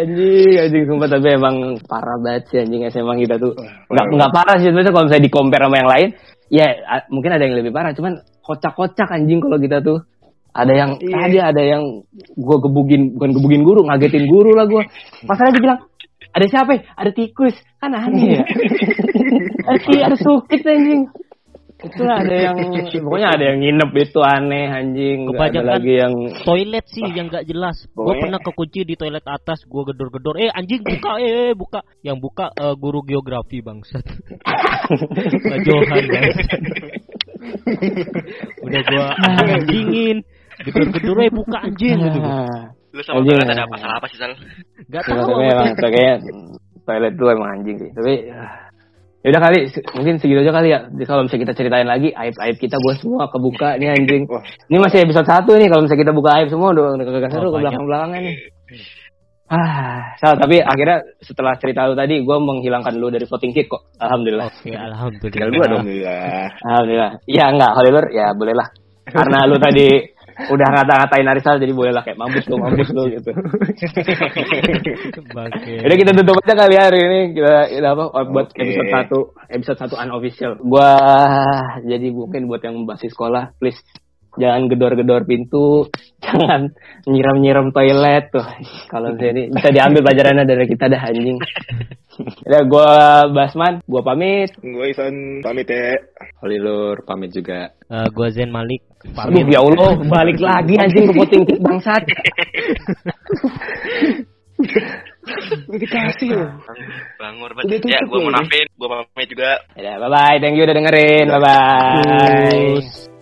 Anjing, anjing sumpah tapi emang parah banget sih anjing SMA kita tuh. Enggak enggak parah sih sebenarnya kalau misalnya di compare sama yang lain, ya mungkin ada yang lebih parah, cuman kocak-kocak anjing kalau kita tuh. ada yang Iya. tadi ada yang gue gebugin bukan gebugin guru ngagetin guru lah gue masalahnya dia bilang ada siapa ya? ada tikus kan aneh ya ada ti- ada sukit anjing itulah ada yang pokoknya ada yang nginep itu aneh anjing Nggak ada Kebanyakan- lagi yang Toilet sih yang gak jelas. Gue Pokoknya- pernah kekunci di toilet atas, gue gedor-gedor. Eh anjing buka, eh, eh, buka. Yang buka eh, guru geografi bangsat. Kak Johan bangsat. Udah gue anjingin. Gedor-gedor, eh buka anjing gitu. Lu sama Anjing. toilet ada masalah apa sih, Sal? Gak Ya, tahu. tapi emang kayaknya toilet tuh emang anjing sih. Tapi ya udah kali mungkin segitu aja kali ya. Jadi kalau misalnya kita ceritain lagi aib-aib kita gue semua kebuka nih anjing. Wah. Ini masih episode satu nih kalau misalnya kita buka aib semua udah kagak seru Oh, ke banyak. belakang-belakangan nih. Ah, Sal, tapi akhirnya setelah cerita lu tadi gue menghilangkan lu dari voting kit kok. Alhamdulillah. Oke, alhamdulillah. Tinggal gua dong. Iya. Alhamdulillah. Iya enggak, Hollywood ya boleh lah. Karena lu tadi udah ngata-ngatain Arisal jadi boleh lah kayak mampus lu, mampus lu gitu. Jadi kita tutup aja kali ya hari ini kita, kita apa buat Oke. episode 1 episode 1 unofficial. Gua jadi mungkin buat yang masih sekolah please jangan gedor-gedor pintu, jangan nyiram-nyiram toilet tuh. Kalau misalnya ini bisa diambil pelajarannya dari kita dah anjing. Ya gua Basman, gua pamit. Gue Ivan pamit ya. Holilur pamit juga. Eh, gua Zen Malik. Aduh ya Allah, balik lagi anjing ke voting kit bangsat. Dikasih loh. Bangur Udah banget. Ya, gue mau nafin, gue pamit juga. Ya, bye bye, thank you udah dengerin. Bye bye. Terus.